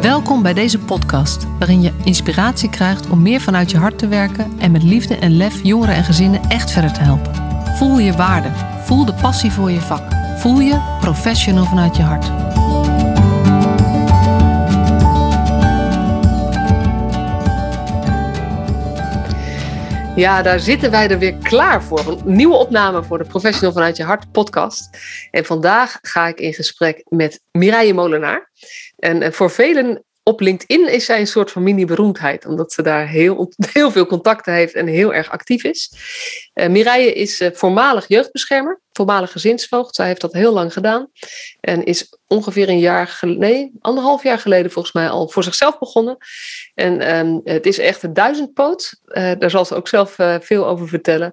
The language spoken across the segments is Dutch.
Welkom bij deze podcast, waarin je inspiratie krijgt om meer vanuit je hart te werken en met liefde en lef jongeren en gezinnen echt verder te helpen. Voel je waarde, voel de passie voor je vak, voel je professional vanuit je hart. Ja, daar zitten wij er weer klaar voor. Een nieuwe opname voor de Professional vanuit je hart podcast. En vandaag ga ik in gesprek met Mireille Molenaar. En eh, voor velen op LinkedIn is zij een soort van mini-beroemdheid, omdat ze daar heel, heel veel contacten heeft en heel erg actief is. Uh, Mireille is uh, voormalig jeugdbeschermer, voormalig gezinsvoogd. Zij heeft dat heel lang gedaan en is ongeveer een jaar geleden, nee, anderhalf jaar geleden volgens mij al voor zichzelf begonnen. En um, het is echt een duizendpoot. Uh, daar zal ze ook zelf veel over vertellen.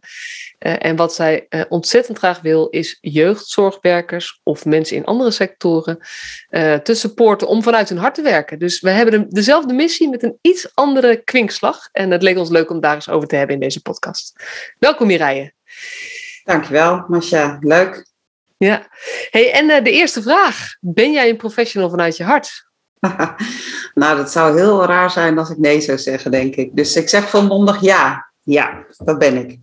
en wat zij ontzettend graag wil, is jeugdzorgwerkers of mensen in andere sectoren te supporten om vanuit hun hart te werken. Dus we hebben dezelfde missie met een iets andere kwinkslag. En het leek ons leuk om daar eens over te hebben in deze podcast. Welkom Mireille. Dankjewel, Masha. Leuk. Ja. Hey, en uh, de eerste vraag. Ben jij een professional vanuit je hart? nou, dat zou heel raar zijn als ik nee zou zeggen, denk ik. Dus ik zeg volmondig ja. Ja, dat ben ik.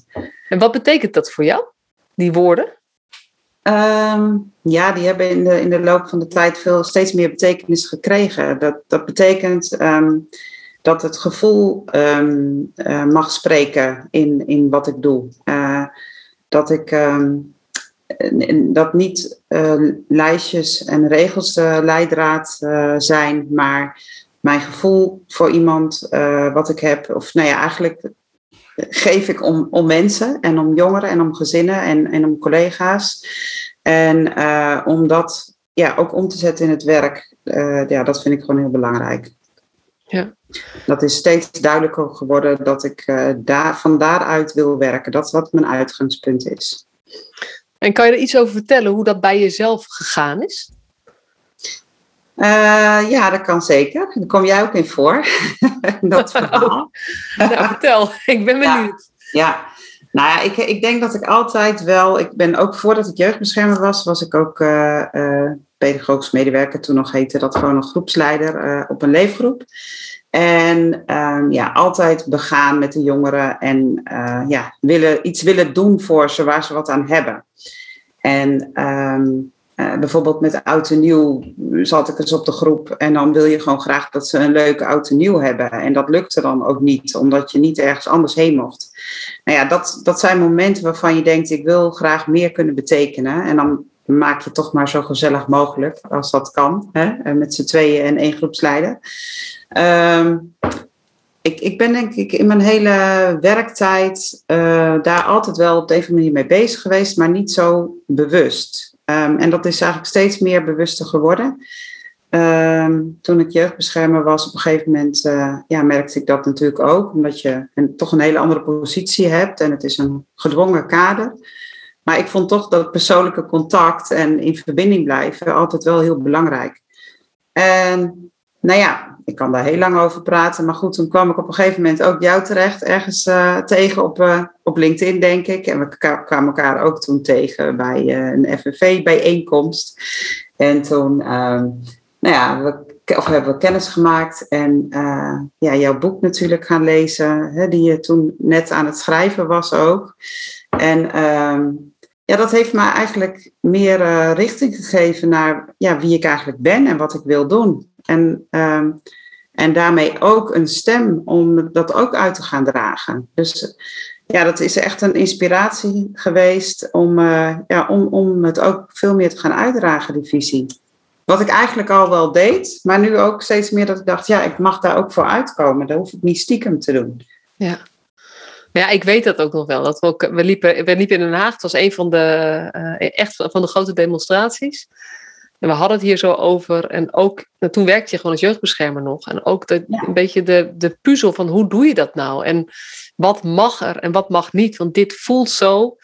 En wat betekent dat voor jou, die woorden? Um, ja, die hebben in de, in de loop van de tijd veel, steeds meer betekenis gekregen. Dat, dat betekent um, dat het gevoel um, uh, mag spreken in, in wat ik doe. Uh, dat ik dat niet uh, lijstjes en regels de leidraad zijn, maar mijn gevoel voor iemand wat ik heb, of nou ja, eigenlijk geef ik om, om mensen en om jongeren en om gezinnen en, en om collega's. En om dat ja, ook om te zetten in het werk, ja, dat vind ik gewoon heel belangrijk. Ja. Dat is steeds duidelijker geworden dat ik uh, daar, van daaruit wil werken. Dat is wat mijn uitgangspunt is. En kan je er iets over vertellen hoe dat bij jezelf gegaan is? Uh, ja, dat kan zeker. Daar kom jij ook in voor. dat verhaal. nou, vertel, ik ben benieuwd. Ja, ja. Nou ja, ik, ik denk dat ik altijd wel. Ik ben ook voordat ik jeugdbeschermer was, was ik ook uh, uh, pedagogisch medewerker. Toen nog heette dat gewoon een groepsleider op een leefgroep. En um, ja, altijd begaan met de jongeren en ja, willen, iets willen doen voor ze waar ze wat aan hebben. En um, uh, bijvoorbeeld met oud en nieuw zat ik eens op de groep en dan wil je gewoon graag dat ze een leuke oud en nieuw hebben. En dat lukte dan ook niet, omdat je niet ergens anders heen mocht. Nou ja, dat, dat zijn momenten waarvan je denkt, ik wil graag meer kunnen betekenen. En dan maak je toch maar zo gezellig mogelijk, als dat kan, hè? met z'n tweeën en één groepsleider. Um, ik, ik ben denk ik in mijn hele werktijd uh, daar altijd wel op de een of andere manier mee bezig geweest, maar niet zo bewust. Um, en dat is eigenlijk steeds meer bewuster geworden. Um, toen ik jeugdbeschermer was, op een gegeven moment uh, ja, merkte ik dat natuurlijk ook, omdat je een, toch een hele andere positie hebt en het is een gedwongen kader. Maar ik vond toch dat persoonlijke contact en in verbinding blijven altijd wel heel belangrijk. En nou ja, ik kan daar heel lang over praten. Maar goed, toen kwam ik op een gegeven moment ook jou terecht ergens uh, tegen op, uh, op LinkedIn, denk ik. En we kwamen elkaar ook toen tegen bij uh, een FNV-bijeenkomst. En toen, ehm, nou ja, we, of hebben we kennis gemaakt en ja, jouw boek natuurlijk gaan lezen, hè, die je toen net aan het schrijven was ook. En ehm, ja, dat heeft mij eigenlijk meer richting gegeven naar ja, wie ik eigenlijk ben en wat ik wil doen. En, uh, en daarmee ook een stem om dat ook uit te gaan dragen. Dus ja, dat is echt een inspiratie geweest om, uh, ja, om, om het ook veel meer te gaan uitdragen, die visie. Wat ik eigenlijk al wel deed, maar nu ook steeds meer dat ik dacht, ja, ik mag daar ook voor uitkomen. Dat hoef ik niet stiekem te doen. Ja. Ja, ik weet dat ook nog wel. Dat we, ook, we, liepen, we liepen in Den Haag. Het was een van de, uh, echt van de grote demonstraties. En we hadden het hier zo over. En ook, nou, toen werkte je gewoon als jeugdbeschermer nog. En ook de, een beetje de, de puzzel van hoe doe je dat nou? En wat mag er en wat mag niet? Want dit voelt zo,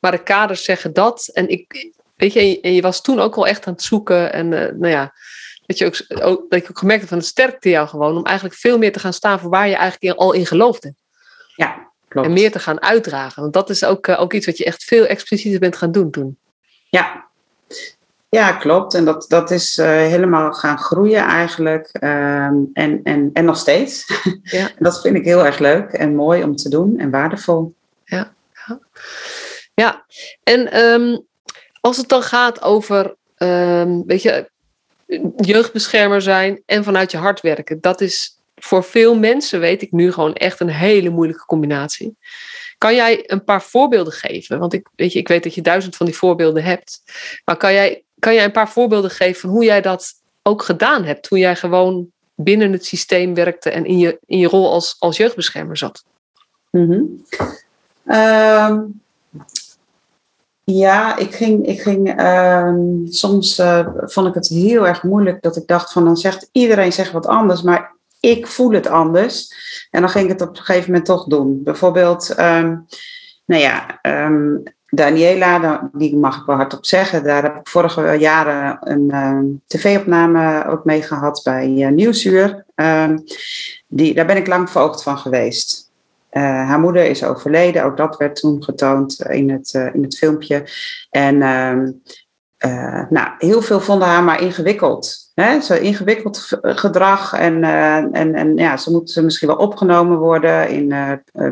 maar de kaders zeggen dat. En ik, weet je, en je was toen ook al echt aan het zoeken. En uh, nou ja, dat je ook, ook, dat ik ook gemerkt heb van het sterkte jou gewoon. Om eigenlijk veel meer te gaan staan voor waar je eigenlijk al in geloofde. Ja, klopt. En meer te gaan uitdragen. Want dat is ook, uh, ook iets wat je echt veel explicieter bent gaan doen toen. Ja, Ja, klopt. En dat, dat is uh, helemaal gaan groeien eigenlijk. Ehm, en, en, en nog steeds. Ja. dat vind ik heel erg leuk en mooi om te doen en waardevol. Ja, ja. ja. en um, als het dan gaat over, um, weet je, jeugdbeschermer zijn en vanuit je hart werken. Dat is voor veel mensen, weet ik nu, gewoon echt een hele moeilijke combinatie. Kan jij een paar voorbeelden geven? Want ik weet, je, ik weet dat je duizend van die voorbeelden hebt. Maar kan jij, kan jij een paar voorbeelden geven van hoe jij dat ook gedaan hebt? Toen jij gewoon binnen het systeem werkte en in je, in je rol als, als jeugdbeschermer zat? Mm ja, ik ging, ik ging ehm, soms uh, vond ik het heel erg moeilijk dat ik dacht van dan zegt iedereen zegt wat anders, maar ik voel het anders. En dan ging ik het op een gegeven moment toch doen. Bijvoorbeeld, um, nou ja, um, Daniela, die mag ik wel hardop zeggen, daar heb ik vorige jaren een tv-opname ook mee gehad bij uh, Nieuwsuur. die, daar ben ik lang voogd van geweest. Uh, haar moeder is overleden, ook dat werd toen getoond in het, uh, in het filmpje. En uh, nou, heel veel vonden haar maar ingewikkeld. Hè? Zo ingewikkeld gedrag en, en, en ja, ze moet misschien wel opgenomen worden in,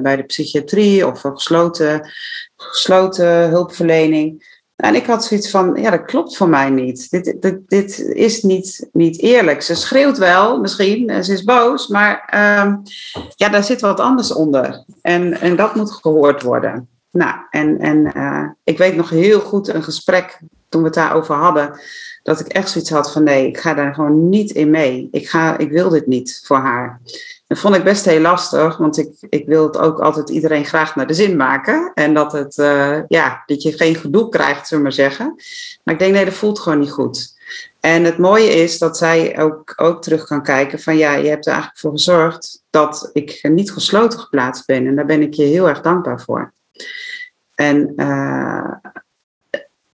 bij de psychiatrie of gesloten, gesloten hulpverlening. En ik had zoiets van, ja, dat klopt voor mij niet. Dit, dit, dit is niet, niet eerlijk. Ze schreeuwt wel, misschien, ze is boos, maar um, ja, daar zit wat anders onder. En, en dat moet gehoord worden. Nou, en, en uh, ik weet nog heel goed een gesprek toen we het daarover hadden, dat ik echt zoiets had van nee, ik ga daar gewoon niet in mee. Ik, ga, ik wil dit niet voor haar. Dat vond ik best heel lastig, want ik, ik wil het ook altijd iedereen graag naar de zin maken. En dat, het, uh, ja, dat je geen gedoe krijgt, zullen we maar zeggen. Maar ik denk, nee, dat voelt gewoon niet goed. En het mooie is dat zij ook, ook terug kan kijken van ja, je hebt er eigenlijk voor gezorgd dat ik niet gesloten geplaatst ben. En daar ben ik je heel erg dankbaar voor. En uh,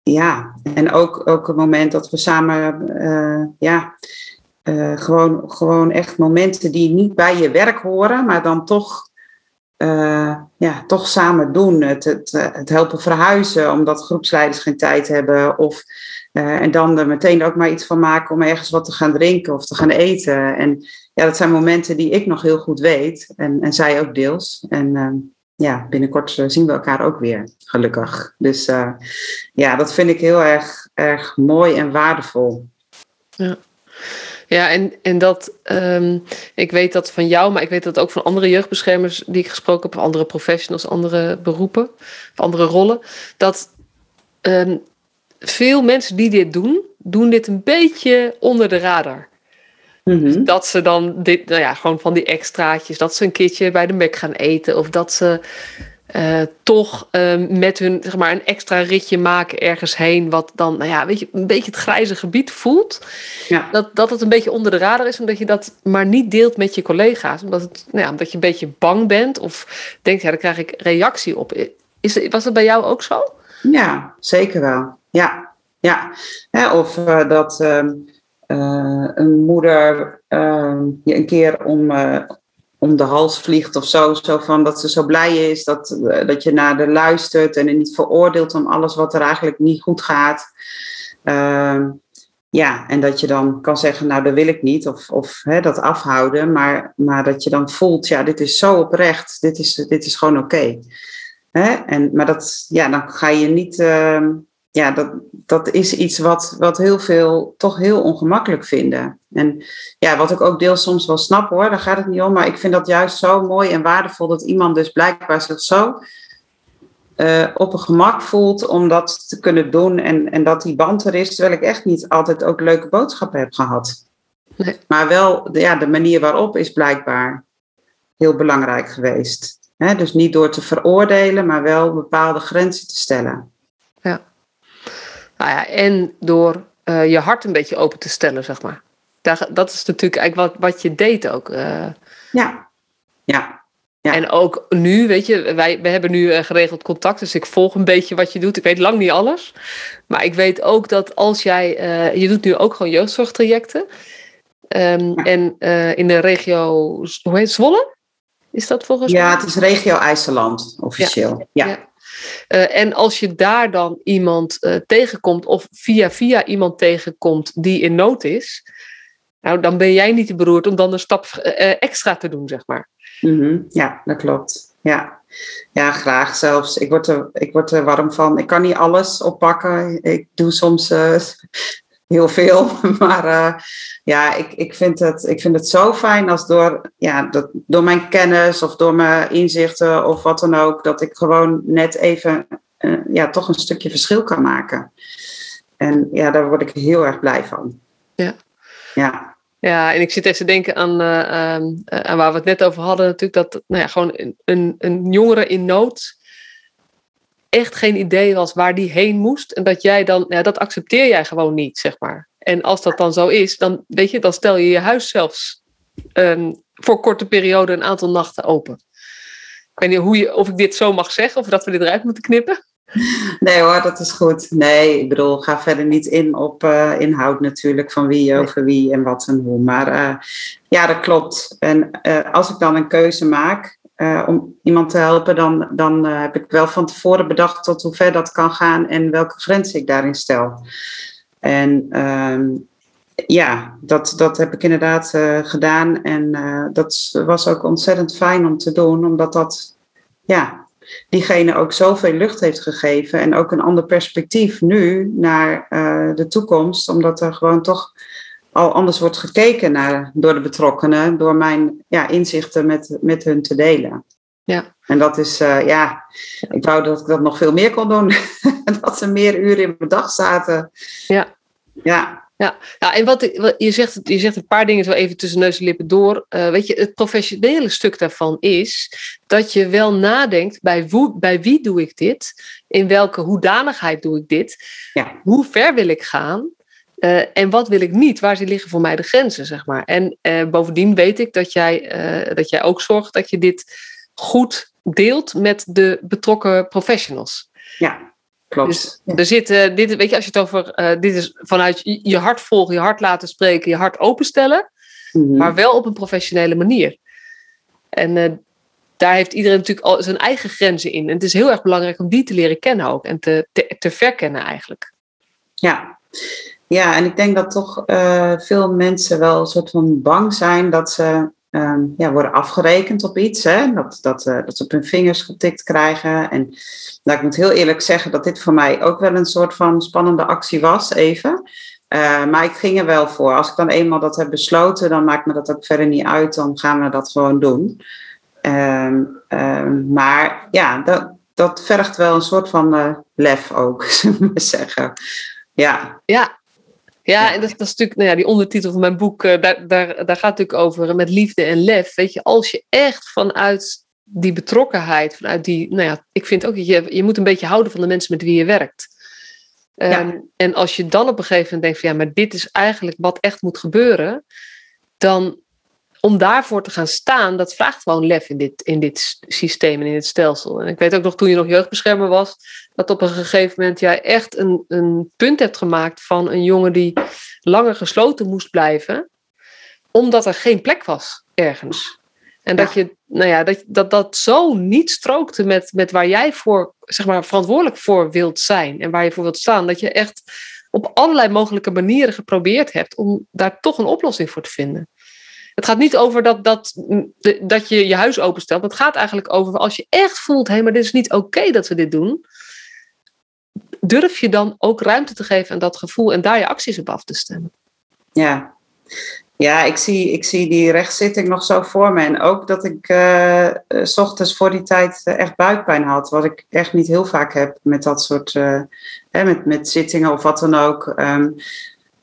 ja, en ook, ook het moment dat we samen uh, ja, uh, gewoon, gewoon echt momenten die niet bij je werk horen, maar dan toch, ja, toch samen doen. Het, het, het, helpen verhuizen omdat groepsleiders geen tijd hebben. Of, en dan er meteen ook maar iets van maken om ergens wat te gaan drinken of te gaan eten. En ja, dat zijn momenten die ik nog heel goed weet. En, en zij ook deels. En ja, binnenkort zien we elkaar ook weer, gelukkig. Dus ja, dat vind ik heel erg, erg mooi en waardevol. Ja. Ja, en, en dat, um, ik weet dat van jou, maar ik weet dat ook van andere jeugdbeschermers die ik gesproken heb, andere professionals, andere beroepen, andere rollen, dat um, veel mensen die dit doen, doen dit een beetje onder de radar. Mm -hmm. Dat ze dan dit, nou ja, gewoon van die extraatjes, dat ze een keertje bij de Mac gaan eten, of dat ze uh, toch uh, met hun zeg maar, een extra ritje maken ergens heen, wat dan, nou ja, weet je, een beetje het grijze gebied voelt. Ja. Dat, dat het een beetje onder de radar is, omdat je dat maar niet deelt met je collega's. Omdat, het, nou ja, omdat je een beetje bang bent of denkt, ja, daar krijg ik reactie op. Is, was dat bij jou ook zo? Ja, zeker wel. Ja, ja. of uh, dat ehm, een moeder ehm, je een keer om om de hals vliegt of zo. Zo van dat ze zo blij is dat, eh, dat je naar de luistert en er niet veroordeelt om alles wat er eigenlijk niet goed gaat. Uh, ja, en dat je dan kan zeggen, nou dat wil ik niet, of, of hè, dat afhouden, maar, maar dat je dan voelt, ja, dit is zo oprecht, dit is, dit is gewoon oké. En Maar dat, ja, dan ga je niet, uh, ja, dat, dat is iets wat, wat heel veel toch heel ongemakkelijk vinden. En ja, wat ik ook deels soms wel snap hoor, daar gaat het niet om. Maar ik vind dat juist zo mooi en waardevol dat iemand dus blijkbaar zich zo uh, op een gemak voelt om dat te kunnen doen. En, en dat die band er is, terwijl ik echt niet altijd ook leuke boodschappen heb gehad. Nee. Maar wel, ja, de manier waarop is blijkbaar heel belangrijk geweest. He, dus niet door te veroordelen, maar wel bepaalde grenzen te stellen. Ja. Nou ja, en door uh, je hart een beetje open te stellen, zeg maar. Daar, dat is natuurlijk eigenlijk wat, wat je deed ook. Uh. Ja. ja. Ja. En ook nu, weet je, wij we hebben nu uh, geregeld contact, dus ik volg een beetje wat je doet. Ik weet lang niet alles, maar ik weet ook dat als jij, je doet nu ook gewoon jeugdzorgtrajecten. Um, ja. En in de regio, hoe heet het, Zwolle? Is dat volgens mij? Ja, het is regio IJsseland, officieel. ja. ja. Uh, en als je daar dan iemand uh, tegenkomt of via via iemand tegenkomt die in nood is, nou, dan ben jij niet te beroerd om dan een stap uh, extra te doen, zeg maar. Mm. Ja, dat klopt. Ja. ja, graag zelfs. Ik word, er, ik word er warm van. Ik kan niet alles oppakken. Ik doe soms heel veel. Maar uh, ja, ik, ik, vind het, ik vind het zo fijn als door, ja, dat, door mijn kennis of door mijn inzichten of wat dan ook, dat ik gewoon net even uh, ja, toch een stukje verschil kan maken. En ja, daar word ik heel erg blij van. Ja. Ja. Ja, en ik zit even te denken aan, uh, aan waar we het net over hadden, natuurlijk, dat nou ja, gewoon een, een, een jongere in nood echt geen idee was waar die heen moest. En dat jij dan, ja, dat accepteer jij gewoon niet, zeg maar. En als dat dan zo is, dan weet je, dan stel je je huis zelfs um, voor korte periode een aantal nachten open. Ik weet niet hoe je, of ik dit zo mag zeggen, of dat we dit eruit moeten knippen. Nee hoor, dat is goed. Nee, ik bedoel, ga verder niet in op uh, inhoud natuurlijk, van wie over wie en wat en hoe. Maar uh, ja, dat klopt. En uh, als ik dan een keuze maak, uh, om iemand te helpen, dan, dan uh, heb ik wel van tevoren bedacht tot hoe ver dat kan gaan en welke grenzen ik daarin stel. En um, ja, dat, dat heb ik inderdaad uh, gedaan en dat was ook ontzettend fijn om te doen, omdat dat, ja, diegene ook zoveel lucht heeft gegeven en ook een ander perspectief nu naar de toekomst, omdat er gewoon toch al anders wordt gekeken naar, door de betrokkenen, door mijn ja, inzichten met, met hun te delen. Ja. En dat is, uh, ja, ik wou dat ik dat nog veel meer kon doen. dat ze meer uren in mijn dag zaten. Ja. Ja. Ja, ja en wat, wat je, zegt, je zegt een paar dingen zo even tussen neus en lippen door. Uh, weet je, het professionele stuk daarvan is dat je wel nadenkt bij, wo, bij wie doe ik dit? In welke hoedanigheid doe ik dit? Ja. Hoe ver wil ik gaan? Uh, en wat wil ik niet? Waar liggen voor mij de grenzen, zeg maar? En uh, bovendien weet ik dat jij, uh, dat jij ook zorgt dat je dit goed deelt met de betrokken professionals. Ja, klopt. Dus er zit, dit, weet je, als je het over, dit is vanuit je hart volgen, je hart laten spreken, je hart openstellen, mm -hmm. maar wel op een professionele manier. En daar heeft iedereen natuurlijk al zijn eigen grenzen in. En het is heel erg belangrijk om die te leren kennen ook en te, te, te verkennen eigenlijk. Ja, ja, en ik denk dat toch uh, veel mensen wel een soort van bang zijn dat ze um, ja, worden afgerekend op iets. Hè? Dat, dat, uh, dat ze op hun vingers getikt krijgen. En nou, ik moet heel eerlijk zeggen dat dit voor mij ook wel een soort van spannende actie was, even. Uh, maar ik ging er wel voor. Als ik dan eenmaal dat heb besloten, dan maakt me dat ook verder niet uit. Dan gaan we dat gewoon doen. Um, um, maar ja, dat, dat vergt wel een soort van lef ook, zullen we zeggen. Ja. Ja, ja, en dat, dat is natuurlijk, nou ja, die ondertitel van mijn boek, uh, daar, daar, daar gaat het natuurlijk over met liefde en lef. Weet je, als je echt vanuit die betrokkenheid, vanuit die, nou ja, ik vind ook dat je, je moet een beetje houden van de mensen met wie je werkt. Um, ja. En als je dan op een gegeven moment denkt van ja, maar dit is eigenlijk wat echt moet gebeuren, dan om daarvoor te gaan staan, dat vraagt gewoon lef in dit, in dit systeem en in dit stelsel. En ik weet ook nog toen je nog jeugdbeschermer was, dat op een gegeven moment jij echt een, een punt hebt gemaakt van een jongen die langer gesloten moest blijven, omdat er geen plek was ergens. En ja. dat, je, nou ja, dat, dat dat zo niet strookte met, met waar jij voor, zeg maar, verantwoordelijk voor wilt zijn en waar je voor wilt staan, dat je echt op allerlei mogelijke manieren geprobeerd hebt om daar toch een oplossing voor te vinden. Het gaat niet over dat, dat, dat je je huis openstelt. Het gaat eigenlijk over als je echt voelt, hé, hey, maar dit is niet oké dat we dit doen. Durf je dan ook ruimte te geven aan dat gevoel en daar je acties op af te stemmen? Ja, ja ik, zie, ik zie die rechtszitting nog zo voor me. En ook dat ik uh, s ochtends voor die tijd echt buikpijn had. Wat ik echt niet heel vaak heb met dat soort hè, met, met zittingen of wat dan ook. Um,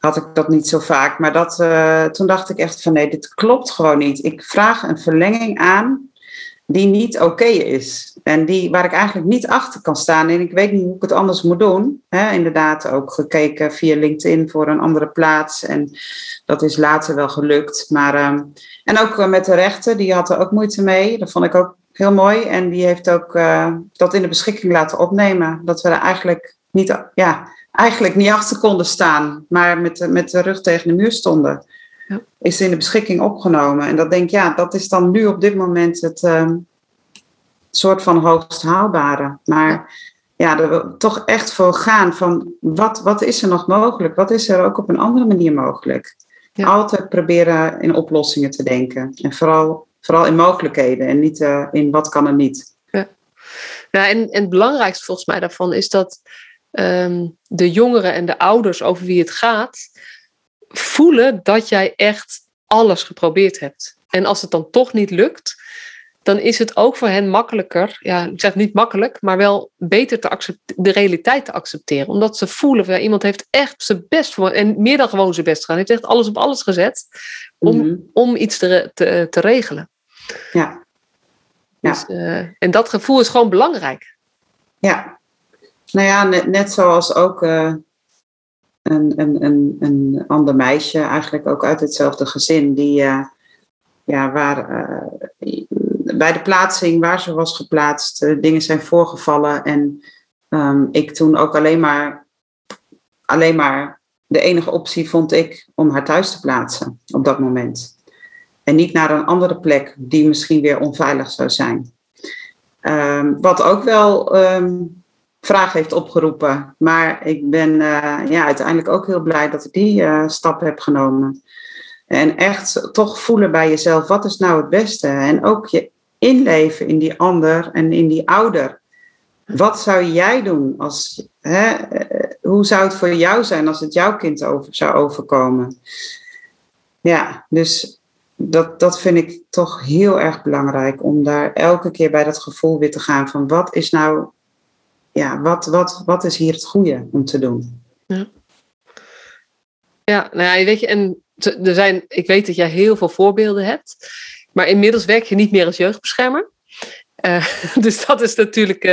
had ik dat niet zo vaak. Maar dat, uh, toen dacht ik echt van nee, dit klopt gewoon niet. Ik vraag een verlenging aan die niet oké is. En die, waar ik eigenlijk niet achter kan staan. En ik weet niet hoe ik het anders moet doen. Inderdaad, ook gekeken via LinkedIn voor een andere plaats. En dat is later wel gelukt. Maar, uh, en ook met de rechter, die had er ook moeite mee. Dat vond ik ook heel mooi. En die heeft ook uh, dat in de beschikking laten opnemen. Dat we er eigenlijk niet, ja, eigenlijk niet achter konden staan, maar met de, met de rug tegen de muur stonden. Ja. Is in de beschikking opgenomen. En dat denk ik, ja, dat is dan nu op dit moment het, uh, soort van hoogst haalbare. Maar ja, er toch echt voor gaan van wat, wat is er nog mogelijk? Wat is er ook op een andere manier mogelijk? Altijd proberen in oplossingen te denken. En vooral, vooral in mogelijkheden en niet uh, in wat kan er niet. Ja, ja en, en het belangrijkste volgens mij daarvan is dat um, de jongeren en de ouders over wie het gaat, voelen dat jij echt alles geprobeerd hebt. En als het dan toch niet lukt, dan is het ook voor hen makkelijker, ja, ik zeg niet makkelijk, maar wel beter te de realiteit te accepteren. Omdat ze voelen, van, ja, iemand heeft echt zijn best voor, en meer dan gewoon zijn best gedaan, heeft echt alles op alles gezet om, mhm. om iets te, te, te regelen. Ja. ja. Dus, uh, en dat gevoel is gewoon belangrijk. Ja. Nou ja, net, net zoals ook uh, een, een, een, een ander meisje, eigenlijk ook uit hetzelfde gezin, die, uh, ja, waar bij de plaatsing waar ze was geplaatst, dingen zijn voorgevallen. En um, ik toen ook alleen maar, alleen maar de enige optie vond ik om haar thuis te plaatsen op dat moment. En niet naar een andere plek die misschien weer onveilig zou zijn. Um, wat ook wel um, vraag heeft opgeroepen. Maar ik ben uh, ja, uiteindelijk ook heel blij dat ik die uh, stap heb genomen. En echt toch voelen bij jezelf, wat is nou het beste? En ook je inleven in die ander en in die ouder. Wat zou jij doen als, hè, eh, hoe zou het voor jou zijn als het jouw kind over, zou overkomen? Ja, dus dat, dat vind ik toch heel erg belangrijk om daar elke keer bij dat gevoel weer te gaan van wat is nou, ja, wat, wat, wat is hier het goede om te doen? Ja, ja nou ja, weet je, en er zijn, ik weet dat jij heel veel voorbeelden hebt. Maar inmiddels werk je niet meer als jeugdbeschermer. Uh, dus dat is natuurlijk, uh,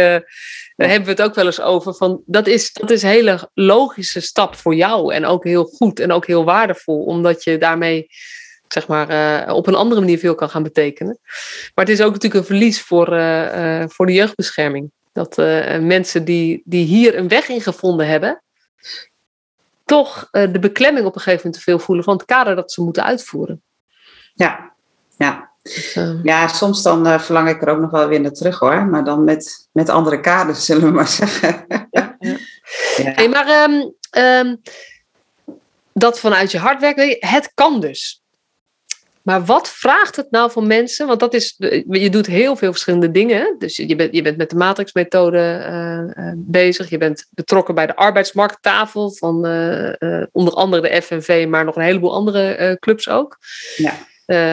daar hebben we het ook wel eens over. Van, dat, is, dat is een hele logische stap voor jou. En ook heel goed en ook heel waardevol. Omdat je daarmee zeg maar, uh, op een andere manier veel kan gaan betekenen. Maar het is ook natuurlijk een verlies voor, voor de jeugdbescherming. Dat mensen die, die hier een weg in gevonden hebben, toch de beklemming op een gegeven moment te veel voelen van het kader dat ze moeten uitvoeren. Ja, ja. Dus, ehm, ja, soms dan verlang ik er ook nog wel weer naar terug hoor. Maar dan met, met andere kaders, zullen we maar zeggen. Ja, ja. Hey, maar um, dat vanuit je hart werken, het kan dus. Maar wat vraagt het nou van mensen? Want dat is, je doet heel veel verschillende dingen. Dus je bent, je bent met de matrixmethode uh, bezig. Je bent betrokken bij de arbeidsmarkttafel van uh, onder andere de FNV, maar nog een heleboel andere clubs ook. Ja.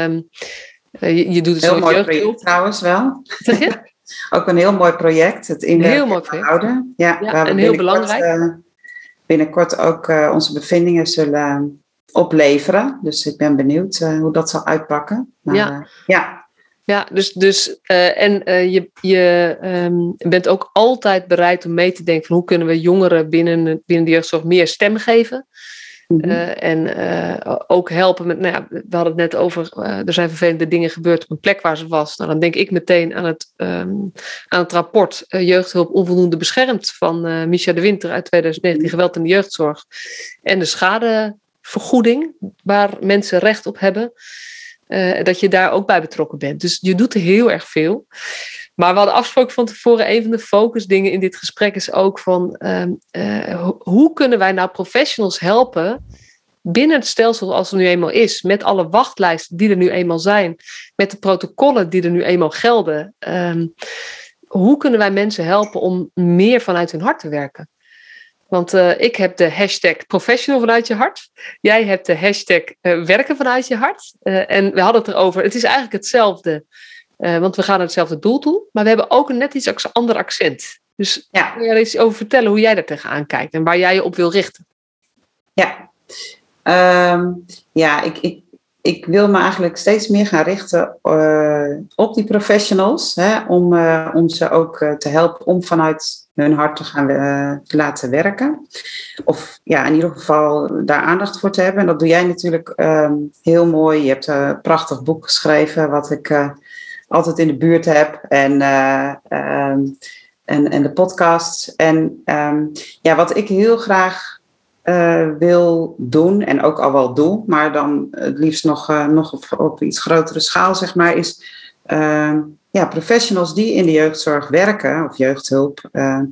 Um, je, je, doet het heel mooi project trouwens wel. Zeg je? Ook een heel mooi project, het inwerken heel mooi project. houden. Ja, ja en heel belangrijk. Binnenkort ook onze bevindingen zullen opleveren. Dus ik ben benieuwd uh, hoe dat zal uitpakken. Maar, ja. ja. Ja, dus, dus en je, je um, bent ook altijd bereid om mee te denken van hoe kunnen we jongeren binnen, binnen de jeugdzorg meer stem geven. Mhm. Eh, en ook helpen met, nou ja, we hadden het net over, er zijn vervelende dingen gebeurd op een plek waar ze was. Nou, dan denk ik meteen aan het, um, aan het rapport Jeugdhulp Onvoldoende Beschermd van Micha de Winter uit 2019, mhm. Geweld in de Jeugdzorg. En de schadevergoeding, waar mensen recht op hebben. dat je daar ook bij betrokken bent. Dus je doet er heel erg veel. Maar we hadden afgesproken van tevoren, een van de focusdingen in dit gesprek is ook van um, uh, hoe kunnen wij nou professionals helpen binnen het stelsel zoals het nu eenmaal is, met alle wachtlijsten die er nu eenmaal zijn, met de protocollen die er nu eenmaal gelden. Um, hoe kunnen wij mensen helpen om meer vanuit hun hart te werken? Want uh, ik heb de hashtag professional vanuit je hart. Jij hebt de hashtag uh, werken vanuit je hart. Uh, en we hadden het erover. Het is eigenlijk hetzelfde. Want we gaan naar hetzelfde doel toe. Maar we hebben ook een net iets ander accent. Dus ja. kun je er iets over vertellen hoe jij daar tegenaan kijkt en waar jij je op wil richten? Ja, um, ja ik, ik, ik wil me eigenlijk steeds meer gaan richten op die professionals. Hè, om, om ze ook te helpen om vanuit hun hart te gaan te laten werken. Of ja, in ieder geval daar aandacht voor te hebben. En dat doe jij natuurlijk um, heel mooi. Je hebt een prachtig boek geschreven, wat ik altijd in de buurt heb. En, um, en, en de podcasts. En um, ja, wat ik heel graag wil doen, en ook al wel doe, maar dan het liefst nog, nog op iets grotere schaal, zeg maar, is ja, professionals die in de jeugdzorg werken, of jeugdhulp, ehm,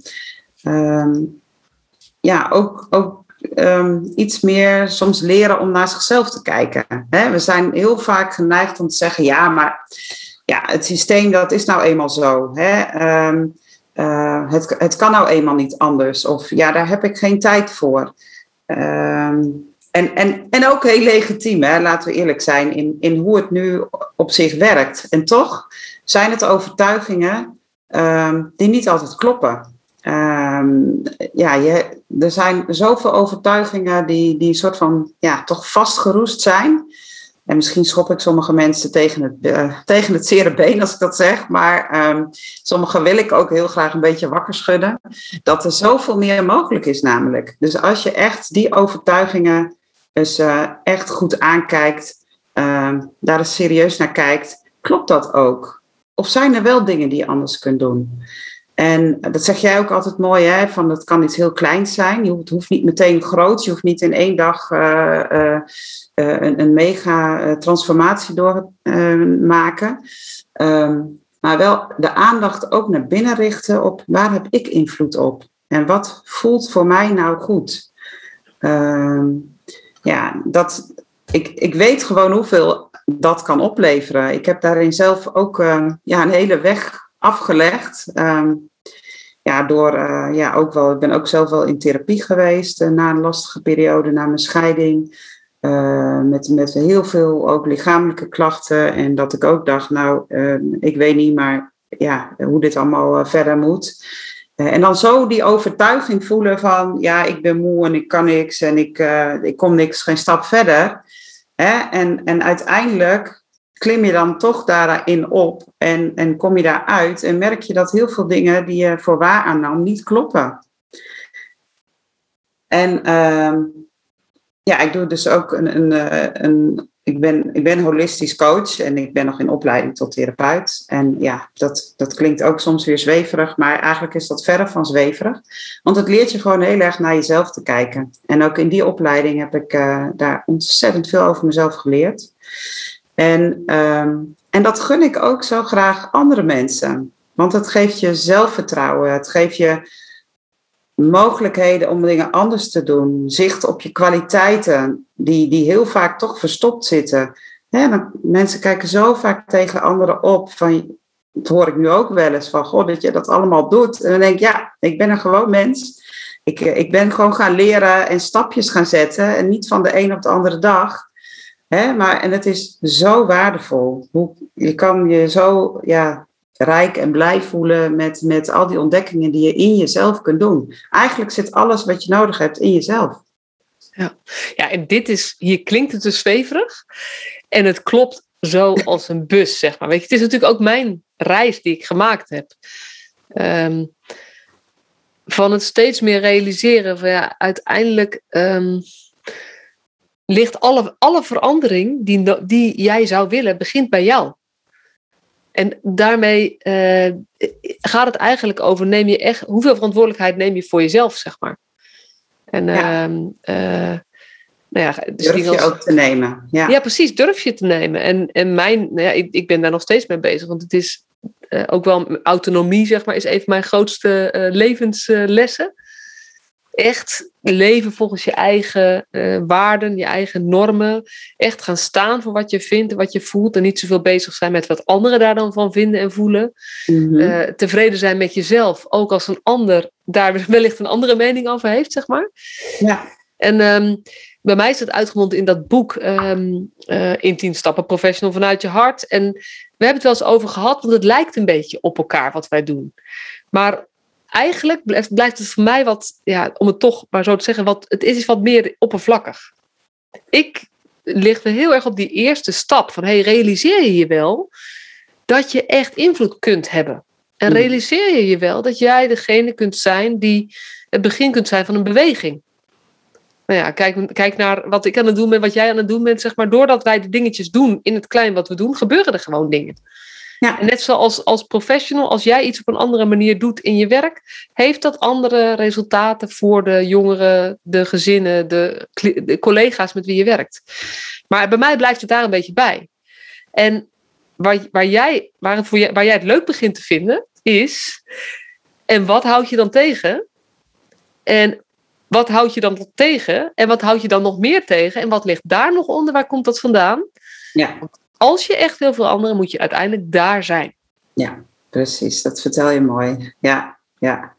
ja, ook, ook ehm, iets meer soms leren om naar zichzelf te kijken. Hè? We zijn heel vaak geneigd om te zeggen, ja, maar ja, het systeem dat is nou eenmaal zo. Hè? Ehm, eh, het, het kan nou eenmaal niet anders. Of ja, daar heb ik geen tijd voor. Ehm, en, en, en ook heel legitiem, hè? laten we eerlijk zijn, in, in hoe het nu op zich werkt. En toch zijn het overtuigingen die niet altijd kloppen. Um, ja, je, er zijn zoveel overtuigingen die, die soort van ja, toch vastgeroest zijn. En misschien schop ik sommige mensen tegen het, uh, tegen het zere been als ik dat zeg. Maar um, sommige wil ik ook heel graag een beetje wakker schudden. Dat er zoveel meer mogelijk is namelijk. Dus als je echt die overtuigingen dus, uh, echt goed aankijkt. Uh, daar eens serieus naar kijkt. Klopt dat ook? Of zijn er wel dingen die je anders kunt doen? En dat zeg jij ook altijd mooi, hè? Van dat kan iets heel kleins zijn. Je hoeft, hoeft niet meteen groot. Je hoeft niet in één dag uh, uh, een, een, mega transformatie door te maken. Um, maar wel de aandacht ook naar binnen richten op waar heb ik invloed op? En wat voelt voor mij nou goed? Um, ja, dat, ik, ik weet gewoon hoeveel dat kan opleveren. Ik heb daarin zelf ook uh, ja, een hele weg afgelegd. Um, ja, door uh, ja, ook wel, ik ben ook zelf wel in therapie geweest uh, na een lastige periode, na mijn scheiding. Met, met heel veel ook lichamelijke klachten. En dat ik ook dacht, nou, ehm, ik weet niet maar ja, hoe dit allemaal verder moet. En dan zo die overtuiging voelen van, ja, ik ben moe en ik kan niks en ik, ik kom niks, geen stap verder. Hè? En, en uiteindelijk klim je dan toch daarin op en, en kom je daaruit en merk je dat heel veel dingen die je voor waar aannam niet kloppen. En uh, ja, ik doe dus ook een, een, eh, een, ik, ben, ik ben holistisch coach en ik ben nog in opleiding tot therapeut. En ja, dat, dat klinkt ook soms weer zweverig, maar eigenlijk is dat verre van zweverig. Want het leert je gewoon heel erg naar jezelf te kijken. En ook in die opleiding heb ik uh, daar ontzettend veel over mezelf geleerd. En, um, en dat gun ik ook zo graag andere mensen. Want het geeft je zelfvertrouwen. Het geeft je mogelijkheden om dingen anders te doen. Zicht op je kwaliteiten, die, die heel vaak toch verstopt zitten. mensen kijken zo vaak tegen anderen op. Van, dat hoor ik nu ook wel eens van, goh, dat je dat allemaal doet. En dan denk ik, ja, ik ben een gewoon mens. Ik, eh, ik ben gewoon gaan leren en stapjes gaan zetten. En niet van de een op de andere dag. Hè? Maar, en het is zo waardevol. Hoe, je kan je zo ja, rijk en blij voelen met, met al die ontdekkingen die je in jezelf kunt doen. Eigenlijk zit alles wat je nodig hebt in jezelf. Ja, ja en dit is, hier klinkt het dus zweverig. En het klopt zo als een bus, zeg maar. Weet je, het is natuurlijk ook mijn reis die ik gemaakt heb. Um, van het steeds meer realiseren van ja, uiteindelijk um, ligt alle, alle verandering die, die jij zou willen, begint bij jou. En daarmee uh, gaat het eigenlijk over, neem je echt, hoeveel verantwoordelijkheid neem je voor jezelf, zeg maar. En, ja. Uh, uh, nou ja, dus durf je als, ook te nemen. Ja. ja, precies, durf je te nemen. En, en mijn, nou ja, ik, ik ben daar nog steeds mee bezig, want het is ook wel autonomie, zeg maar, is een van mijn grootste levenslessen echt leven volgens je eigen uh, waarden, je eigen normen. Echt gaan staan voor wat je vindt en wat je voelt. En niet zoveel bezig zijn met wat anderen daar dan van vinden en voelen. Mm tevreden zijn met jezelf. Ook als een ander daar wellicht een andere mening over heeft, zeg maar. Ja. En um, bij mij is het uitgemond in dat boek um, uh, In 10 stappen professional vanuit je hart. En we hebben het wel eens over gehad, want het lijkt een beetje op elkaar wat wij doen. Maar eigenlijk blijft, blijft het voor mij wat, ja, om het toch maar zo te zeggen, wat, het is wat meer oppervlakkig. Ik ligt er heel erg op die eerste stap van, hey, realiseer je je wel dat je echt invloed kunt hebben? En hmm. realiseer je je wel dat jij degene kunt zijn die het begin kunt zijn van een beweging? Nou ja, kijk, kijk naar wat ik aan het doen ben, wat jij aan het doen bent, zeg maar. Doordat wij de dingetjes doen in het klein wat we doen, gebeuren er gewoon dingen. Ja. En net zoals als professional, als jij iets op een andere manier doet in je werk, heeft dat andere resultaten voor de jongeren, de gezinnen, de, de collega's met wie je werkt. Maar bij mij blijft het daar een beetje bij. En waar, waar, jij, waar, het voor waar jij het leuk begint te vinden, is. En wat houd je dan tegen? En wat houd je dan tegen? En wat houd je dan nog meer tegen? En wat ligt daar nog onder? Waar komt dat vandaan? Ja. Als je echt wil veranderen, moet je uiteindelijk daar zijn. Ja, precies. Dat vertel je mooi. Ja, ja.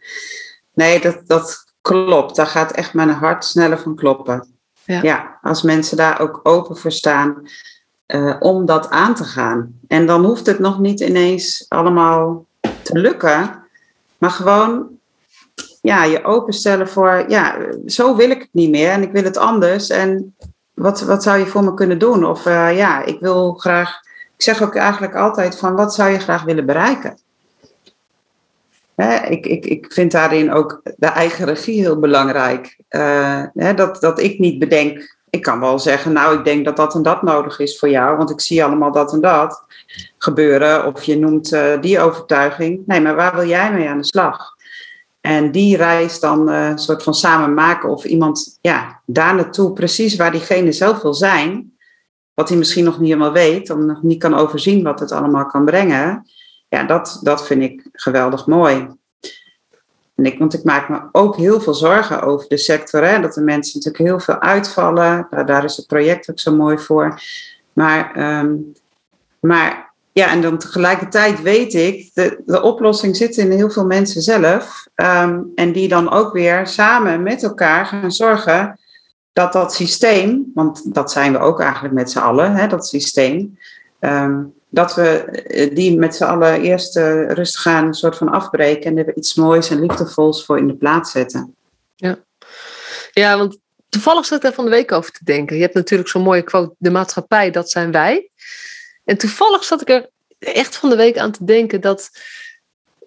Nee, dat, dat klopt. Daar gaat echt mijn hart sneller van kloppen. Ja, ja als mensen daar ook open voor staan uh, om dat aan te gaan. En dan hoeft het nog niet ineens allemaal te lukken, maar gewoon ja, je openstellen voor, ja, zo wil ik het niet meer en ik wil het anders. En wat, wat zou je voor me kunnen doen? Of uh, ja, ik wil graag, ik zeg ook eigenlijk altijd van, wat zou je graag willen bereiken? Hè, ik, ik, ik vind daarin ook de eigen regie heel belangrijk. Uh, hè, dat, dat ik niet bedenk, ik kan wel zeggen, nou, ik denk dat dat en dat nodig is voor jou, want ik zie allemaal dat en dat gebeuren. Of je noemt uh, die overtuiging. Nee, maar waar wil jij mee aan de slag? En die reis dan een uh, soort van samen maken of iemand ja, daar naartoe, precies waar diegene zelf wil zijn, wat hij misschien nog niet helemaal weet, of nog niet kan overzien wat het allemaal kan brengen. Ja, dat, dat vind ik geweldig mooi. En ik, want ik maak me ook heel veel zorgen over de sector. Hè? Dat de mensen natuurlijk heel veel uitvallen. Daar, is het project ook zo mooi voor. Maar, um, maar ja, en dan tegelijkertijd weet ik, de, de oplossing zit in heel veel mensen zelf. Um, en die dan ook weer samen met elkaar gaan zorgen dat dat systeem, want dat zijn we ook eigenlijk met z'n allen, hè, dat systeem, um, dat we eh, die met z'n allen eerst uh, rustig gaan een soort van afbreken en er iets moois en liefdevols voor in de plaats zetten. Ja, ja want toevallig zat ik er van de week over te denken. Je hebt natuurlijk zo'n mooie quote, de maatschappij, dat zijn wij. En toevallig zat ik er echt van de week aan te denken dat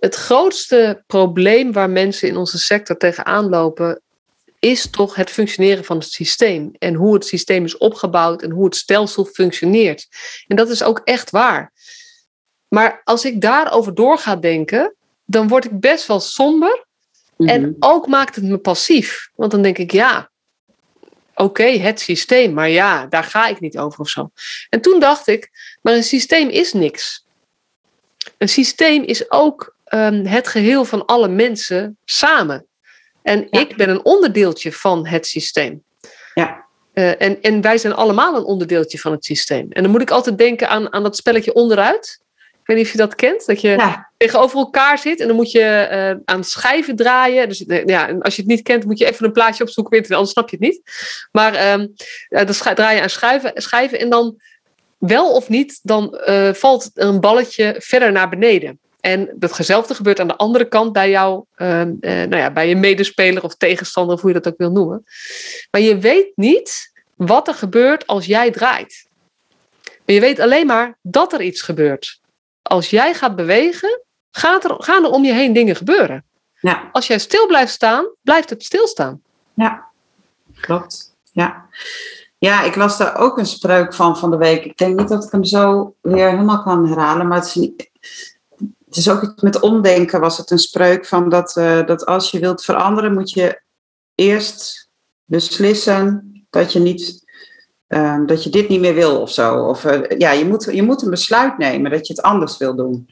het grootste probleem waar mensen in onze sector tegenaan lopen, is toch het functioneren van het systeem. En hoe het systeem is opgebouwd en hoe het stelsel functioneert. En dat is ook echt waar. Maar als ik daarover door ga denken, dan word ik best wel somber. En mhm. ook maakt het me passief. Want dan denk ik, ja, oké, het systeem, maar ja, daar ga ik niet over of zo. En toen dacht ik, maar een systeem is niks. Een systeem is ook um, het geheel van alle mensen samen. En ik ben een onderdeeltje van het systeem. Ja. Uh, en, en wij zijn allemaal een onderdeeltje van het systeem. En dan moet ik altijd denken aan, aan dat spelletje onderuit. Ik weet niet of je dat kent. Dat je ja. Tegenover elkaar zit en dan moet je uh, aan schijven draaien. Dus ja, en als je het niet kent, moet je even een plaatje opzoeken, anders snap je het niet. Maar um, dan draai je aan schijven, schijven en dan wel of niet, dan uh, valt een balletje verder naar beneden. En datzelfde gebeurt aan de andere kant bij jou, uh, nou ja, bij je medespeler of tegenstander, of hoe je dat ook wil noemen. Maar je weet niet wat er gebeurt als jij draait. Maar je weet alleen maar dat er iets gebeurt als jij gaat bewegen, gaat er, gaan er om je heen dingen gebeuren. Ja. Als jij stil blijft staan, blijft het stilstaan. Ja, klopt. Ja. Ja, ik las daar ook een spreuk van van de week. Ik denk niet dat ik hem zo weer helemaal kan herhalen, maar het is, niet, het is ook met omdenken was het een spreuk van dat, uh, dat als je wilt veranderen, moet je eerst beslissen dat je niet Ehm, dat je dit niet meer wil of zo. Of uh, ja, je moet, je moet een besluit nemen dat je het anders wil doen.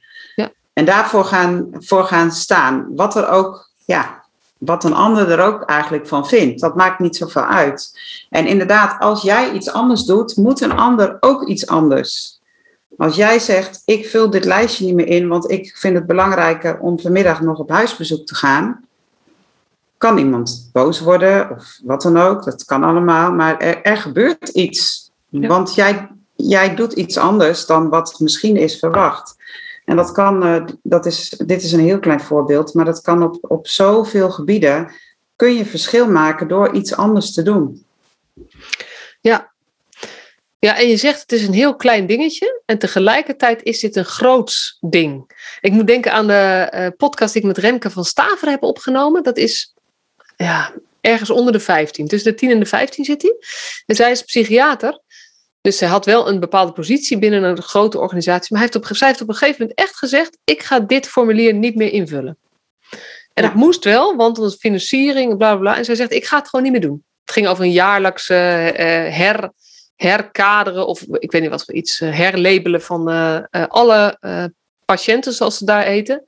En daarvoor gaan, voor gaan staan. Wat er ook, ja, wat een ander er ook eigenlijk van vindt. Dat maakt niet zoveel uit. En inderdaad, als jij iets anders doet, moet een ander ook iets anders. Als jij zegt, ik vul dit lijstje niet meer in, want ik vind het belangrijker om vanmiddag nog op huisbezoek te gaan kan iemand boos worden of wat dan ook. Dat kan allemaal, maar er, er gebeurt iets. Want jij, jij doet iets anders dan wat misschien is verwacht. En dat kan, uh, dat is, dit is een heel klein voorbeeld, maar dat kan op, op zoveel gebieden. Kun je verschil maken door iets anders te doen. Ja. Ja, en je zegt het is een heel klein dingetje en tegelijkertijd is dit een groots ding. Ik moet denken aan de uh, podcast die ik met Remke van Staver heb opgenomen. Dat is ja, ergens onder de 15. Tussen de 10 en de 15 zit hij. En zij is psychiater. Dus zij had wel een bepaalde positie binnen een grote organisatie. Maar hij heeft op, zij heeft op een gegeven moment echt gezegd: Ik ga dit formulier niet meer invullen. En dat moest wel, want er was financiering, bla bla bla. En zij zegt: Ik ga het gewoon niet meer doen. Het ging over een jaarlijkse uh, her, herkaderen of ik weet niet wat voor iets, herlabelen van alle patiënten, zoals ze daar eten.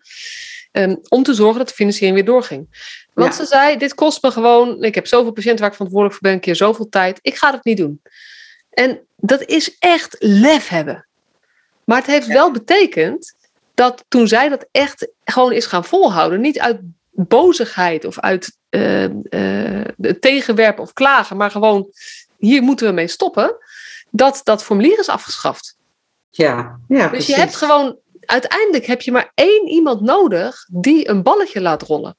Um, om te zorgen dat de financiering weer doorging. Want ze zei, dit kost me gewoon, ik heb zoveel patiënten waar ik verantwoordelijk voor ben, een keer zoveel tijd. Ik ga het niet doen. En dat is echt lef hebben. Maar het heeft wel betekend dat toen zij dat echt gewoon is gaan volhouden, niet uit bozigheid of uit uh, uh, tegenwerpen of klagen, maar gewoon hier moeten we mee stoppen, dat dat formulier is afgeschaft. Ja, ja dus je hebt gewoon, uiteindelijk heb je maar één iemand nodig die een balletje laat rollen.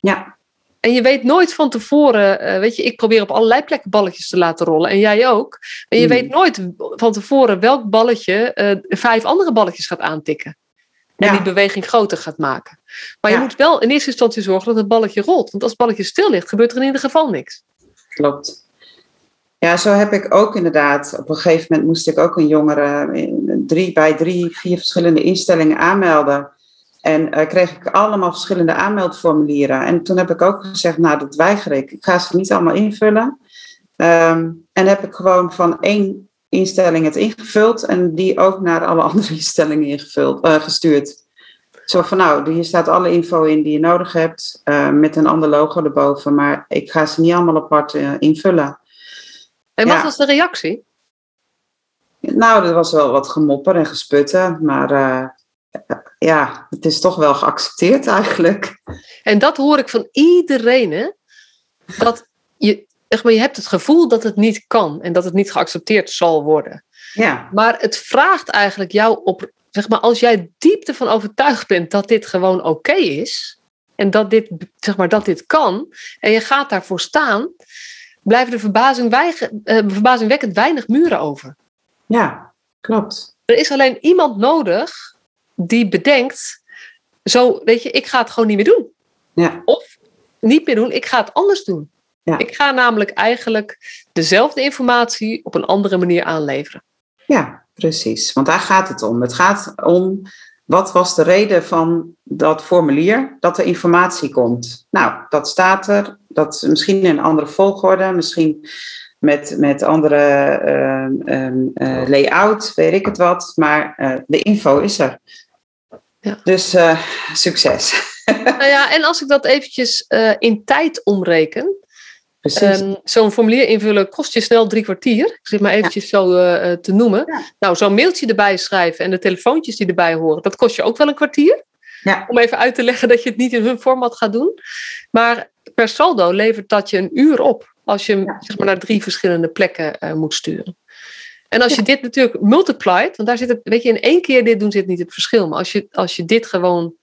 Ja. En je weet nooit van tevoren, uh, weet je, ik probeer op allerlei plekken balletjes te laten rollen en jij ook. En je mm. weet nooit van tevoren welk balletje uh, vijf andere balletjes gaat aantikken. En ja. die beweging groter gaat maken. Maar ja. je moet wel in eerste instantie zorgen dat het balletje rolt. Want als het balletje stil ligt, gebeurt er in ieder geval niks. Klopt. Ja, zo heb ik ook inderdaad. Op een gegeven moment moest ik ook een jongere drie, bij drie, vier verschillende instellingen aanmelden. En uh, kreeg ik allemaal verschillende aanmeldformulieren. En toen heb ik ook gezegd, nou dat weiger ik. Ik ga ze niet allemaal invullen. Um, en heb ik gewoon van één instelling het ingevuld en die ook naar alle andere instellingen ingevuld, uh, gestuurd. Zo van nou, hier staat alle info in die je nodig hebt, uh, met een ander logo erboven, maar ik ga ze niet allemaal apart uh, invullen. En wat ja. was de reactie? Nou, er was wel wat gemopper en gesputten, maar ja, het is toch wel geaccepteerd eigenlijk. En dat hoor ik van iedereen, hè? Dat je, zeg maar, je hebt het gevoel dat het niet kan en dat het niet geaccepteerd zal worden. Ja. Maar het vraagt eigenlijk jou op, zeg maar, als jij diepte van overtuigd bent dat dit gewoon oké is en dat dit, zeg maar, dat dit kan en je gaat daarvoor staan, blijven er verbazing uh, verbazingwekkend weinig muren over. Ja, klopt. Er is alleen iemand nodig die bedenkt, zo, weet je, ik ga het gewoon niet meer doen. Ja. Of niet meer doen, ik ga het anders doen. Ja. Ik ga namelijk eigenlijk dezelfde informatie op een andere manier aanleveren. Ja, precies. Want daar gaat het om. Het gaat om wat was de reden van dat formulier dat er informatie komt. Nou, dat staat er. Dat misschien in een andere volgorde, misschien met, met andere uh, uh, layout, weet ik het wat. Maar uh, de info is er. Ja. Dus uh, succes. Nou ja, en als ik dat eventjes uh, in tijd omreken. Um, zo'n formulier invullen kost je snel drie kwartier. Ik zit maar eventjes ja. zo uh, te noemen. Ja. Nou, zo'n mailtje erbij schrijven en de telefoontjes die erbij horen, dat kost je ook wel een kwartier. Ja. Om even uit te leggen dat je het niet in hun format gaat doen. Maar per saldo levert dat je een uur op. Als je hem zeg maar, naar drie verschillende plekken moet sturen. En als je dit natuurlijk multiplied, want daar zit het, weet je, in één keer dit doen zit niet het verschil. Maar als je, als je dit gewoon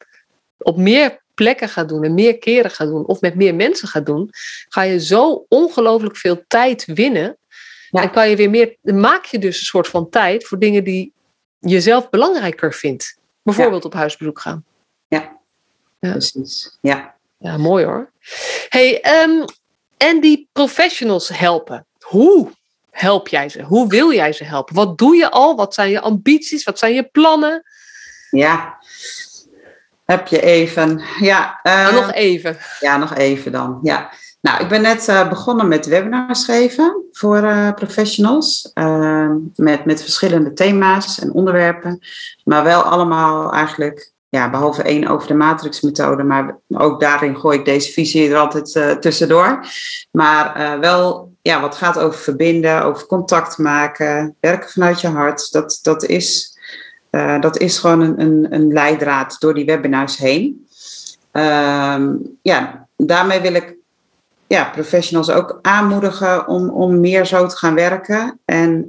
op meer plekken gaat doen en meer keren gaat doen, of met meer mensen gaat doen, ga je zo ongelooflijk veel tijd winnen. Ja. En kan je weer meer, maak je dus een soort van tijd voor dingen die je zelf belangrijker vindt. Bijvoorbeeld ja. op huisbezoek gaan. Ja, ja. precies. Ja. ja, mooi hoor. Hey, um, en die professionals helpen. Hoe help jij ze? Hoe wil jij ze helpen? Wat doe je al? Wat zijn je ambities? Wat zijn je plannen? Ja, heb je even. Ja, uh, nog even. Ja, nog even dan. Ja. Nou, ik ben net uh, begonnen met webinars geven voor uh, professionals. met, met verschillende thema's en onderwerpen. Maar wel allemaal eigenlijk, ja, behalve één over de matrixmethode. Maar ook daarin gooi ik deze visie er altijd tussendoor. Maar wel ja, wat gaat over verbinden, over contact maken, werken vanuit je hart. Dat, dat, is, uh, dat is gewoon een, een, een leidraad door die webinars heen. Uh, ja, daarmee wil ik ja, professionals ook aanmoedigen om, om meer zo te gaan werken. En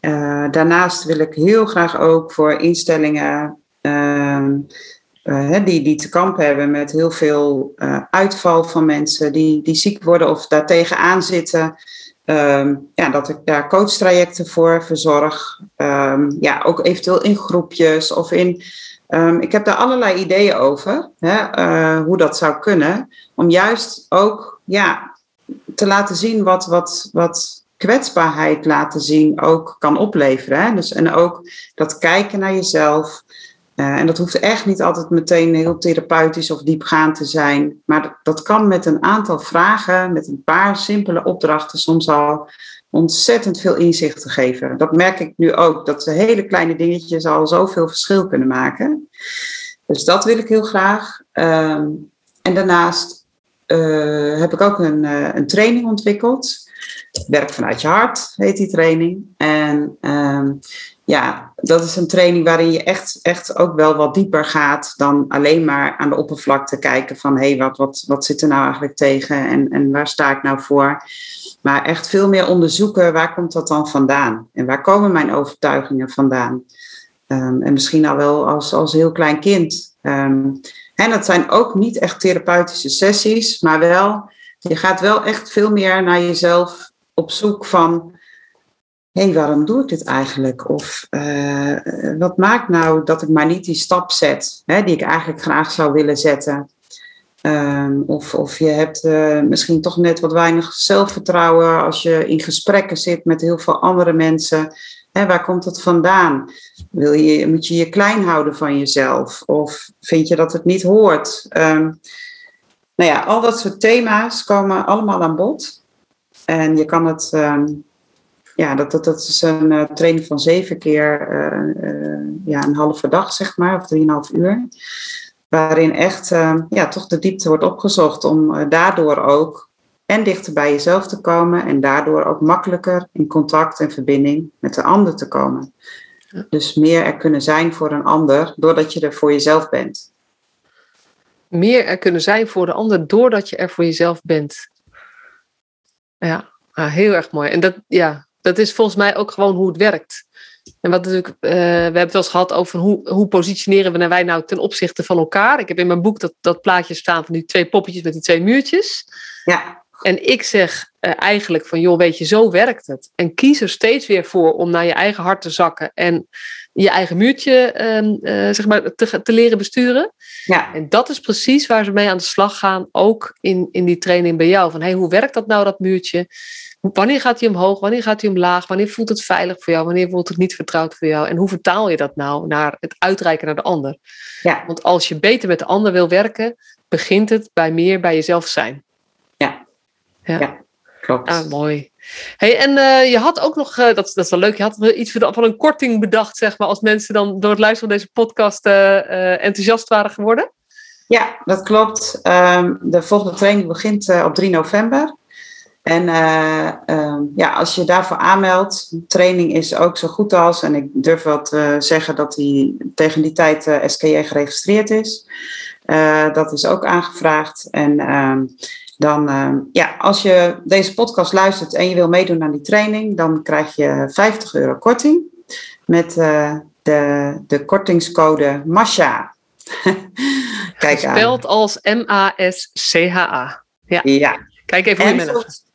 uh, daarnaast wil ik heel graag ook voor instellingen ehm, uh, die, die te kampen hebben met heel veel uh, uitval van mensen die, die ziek worden of daar tegenaan zitten. Um, ja, dat ik daar coachtrajecten voor verzorg. Um, ja, ook eventueel in groepjes of in. Um, ik heb daar allerlei ideeën over, hè, uh, hoe dat zou kunnen. Om juist ook ja, te laten zien wat, wat, wat kwetsbaarheid laten zien ook kan opleveren. Hè. Dus, en ook dat kijken naar jezelf. Uh, en dat hoeft echt niet altijd meteen heel therapeutisch of diepgaand te zijn. Maar dat, kan met een aantal vragen, met een paar simpele opdrachten soms al ontzettend veel inzicht te geven. Dat merk ik nu ook, dat de hele kleine dingetjes al zoveel verschil kunnen maken. Dus dat wil ik heel graag. Ehm, en daarnaast uh, heb ik ook een, uh, een training ontwikkeld. Werk vanuit je hart heet die training. En um, ja, dat is een training waarin je echt, echt ook wel wat dieper gaat dan alleen maar aan de oppervlakte kijken van hé, hey, wat, wat, wat zit er nou eigenlijk tegen en, en waar sta ik nou voor? Maar echt veel meer onderzoeken waar komt dat dan vandaan en waar komen mijn overtuigingen vandaan? Um, en misschien al wel als, als heel klein kind. Um, en dat zijn ook niet echt therapeutische sessies, maar wel, je gaat wel echt veel meer naar jezelf op zoek van hé, waarom doe ik dit eigenlijk? Of uh, wat maakt nou dat ik maar niet die stap zet, hè, die ik eigenlijk graag zou willen zetten? Um, of, of je hebt uh, misschien toch net wat weinig zelfvertrouwen als je in gesprekken zit met heel veel andere mensen. Hè, waar komt het vandaan? Wil je, moet je je klein houden van jezelf? Of vind je dat het niet hoort? Um, nou ja, al dat soort thema's komen allemaal aan bod. En je kan het um, ja, dat, dat, dat is een uh, training van zeven keer uh, uh, ja, een halve dag, zeg maar, of drieënhalf uur. Waarin echt ja, toch de diepte wordt opgezocht om daardoor ook en dichter bij jezelf te komen en daardoor ook makkelijker in contact en verbinding met de ander te komen. Ja. Dus meer er kunnen zijn voor een ander doordat je er voor jezelf bent. Meer er kunnen zijn voor de ander doordat je er voor jezelf bent. Ja, ah, heel erg mooi. En dat, ja, dat is volgens mij ook gewoon hoe het werkt. En wat natuurlijk, uh, we hebben het wel eens gehad over hoe, hoe positioneren we wij nou ten opzichte van elkaar. Ik heb in mijn boek dat, dat plaatje staan van die twee poppetjes met die twee muurtjes. Ja. En ik zeg uh, eigenlijk van, joh, weet je, zo werkt het. En kies er steeds weer voor om naar je eigen hart te zakken en je eigen muurtje uh, zeg maar, te, te leren besturen. Ja. En dat is precies waar ze mee aan de slag gaan, ook in, in die training bij jou. Van, hey, hoe werkt dat nou, dat muurtje? Wanneer gaat hij omhoog? Wanneer gaat hij omlaag? Wanneer voelt het veilig voor jou? Wanneer voelt het niet vertrouwd voor jou? En hoe vertaal je dat nou naar het uitreiken naar de ander? Ja. Want als je beter met de ander wil werken, begint het bij meer bij jezelf zijn. Ja, ja. ja klopt. Ah, mooi. Hey, en uh, je had ook nog, uh, dat, dat is wel leuk, je had iets van, een korting bedacht, zeg maar, als mensen dan door het luisteren van deze podcast uh, enthousiast waren geworden. Ja, dat klopt. Um, de volgende training begint op 3 november. En uh, ja, als je daarvoor aanmeldt, training is ook zo goed als, en ik durf wel te zeggen dat die tegen die tijd SKJ geregistreerd is. dat is ook aangevraagd. En ehm, dan, ehm, ja, als je deze podcast luistert en je wil meedoen aan die training, dan krijg je 50 euro korting met de, de kortingscode MASHA. Kijk Speld als M-A-S-C-H-A. Ja. ja. Kijk even hoe je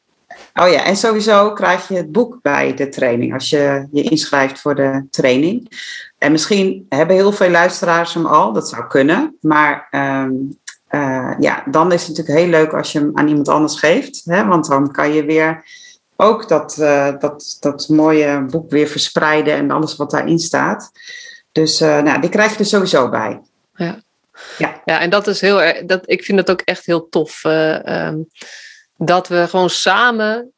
Oh ja, en sowieso krijg je het boek bij de training als je je inschrijft voor de training. En misschien hebben heel veel luisteraars hem al, dat zou kunnen. Maar um, uh, ja, dan is het natuurlijk heel leuk als je hem aan iemand anders geeft. Hè? Want dan kan je weer ook dat, uh, dat, dat mooie boek weer verspreiden en alles wat daarin staat. Dus uh, nou, die krijg je er sowieso bij. Ja. Ja. ja, en dat is heel erg, dat, ik vind het ook echt heel tof. Um, dat we gewoon samen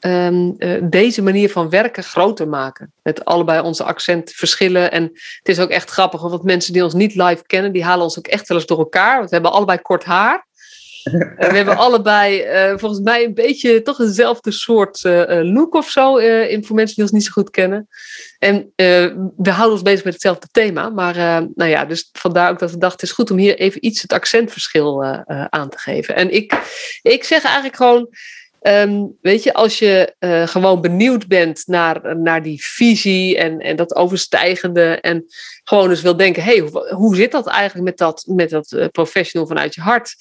um, uh, deze manier van werken groter maken. Met allebei onze accentverschillen. En het is ook echt grappig, want mensen die ons niet live kennen, die halen ons ook echt wel eens door elkaar. Want we hebben allebei kort haar. we hebben allebei uh, volgens mij een beetje toch eenzelfde soort uh, look of zo. in, voor mensen die ons niet zo goed kennen. En we houden ons bezig met hetzelfde thema. Maar nou ja, dus vandaar ook dat we dachten: het is goed om hier even iets het accentverschil aan te geven. En ik, ik zeg eigenlijk gewoon. Um, weet je, als je uh, gewoon benieuwd bent naar, naar die visie en, en dat overstijgende en gewoon eens wil denken, hey, hoe, hoe zit dat eigenlijk met dat, met dat uh, professional vanuit je hart?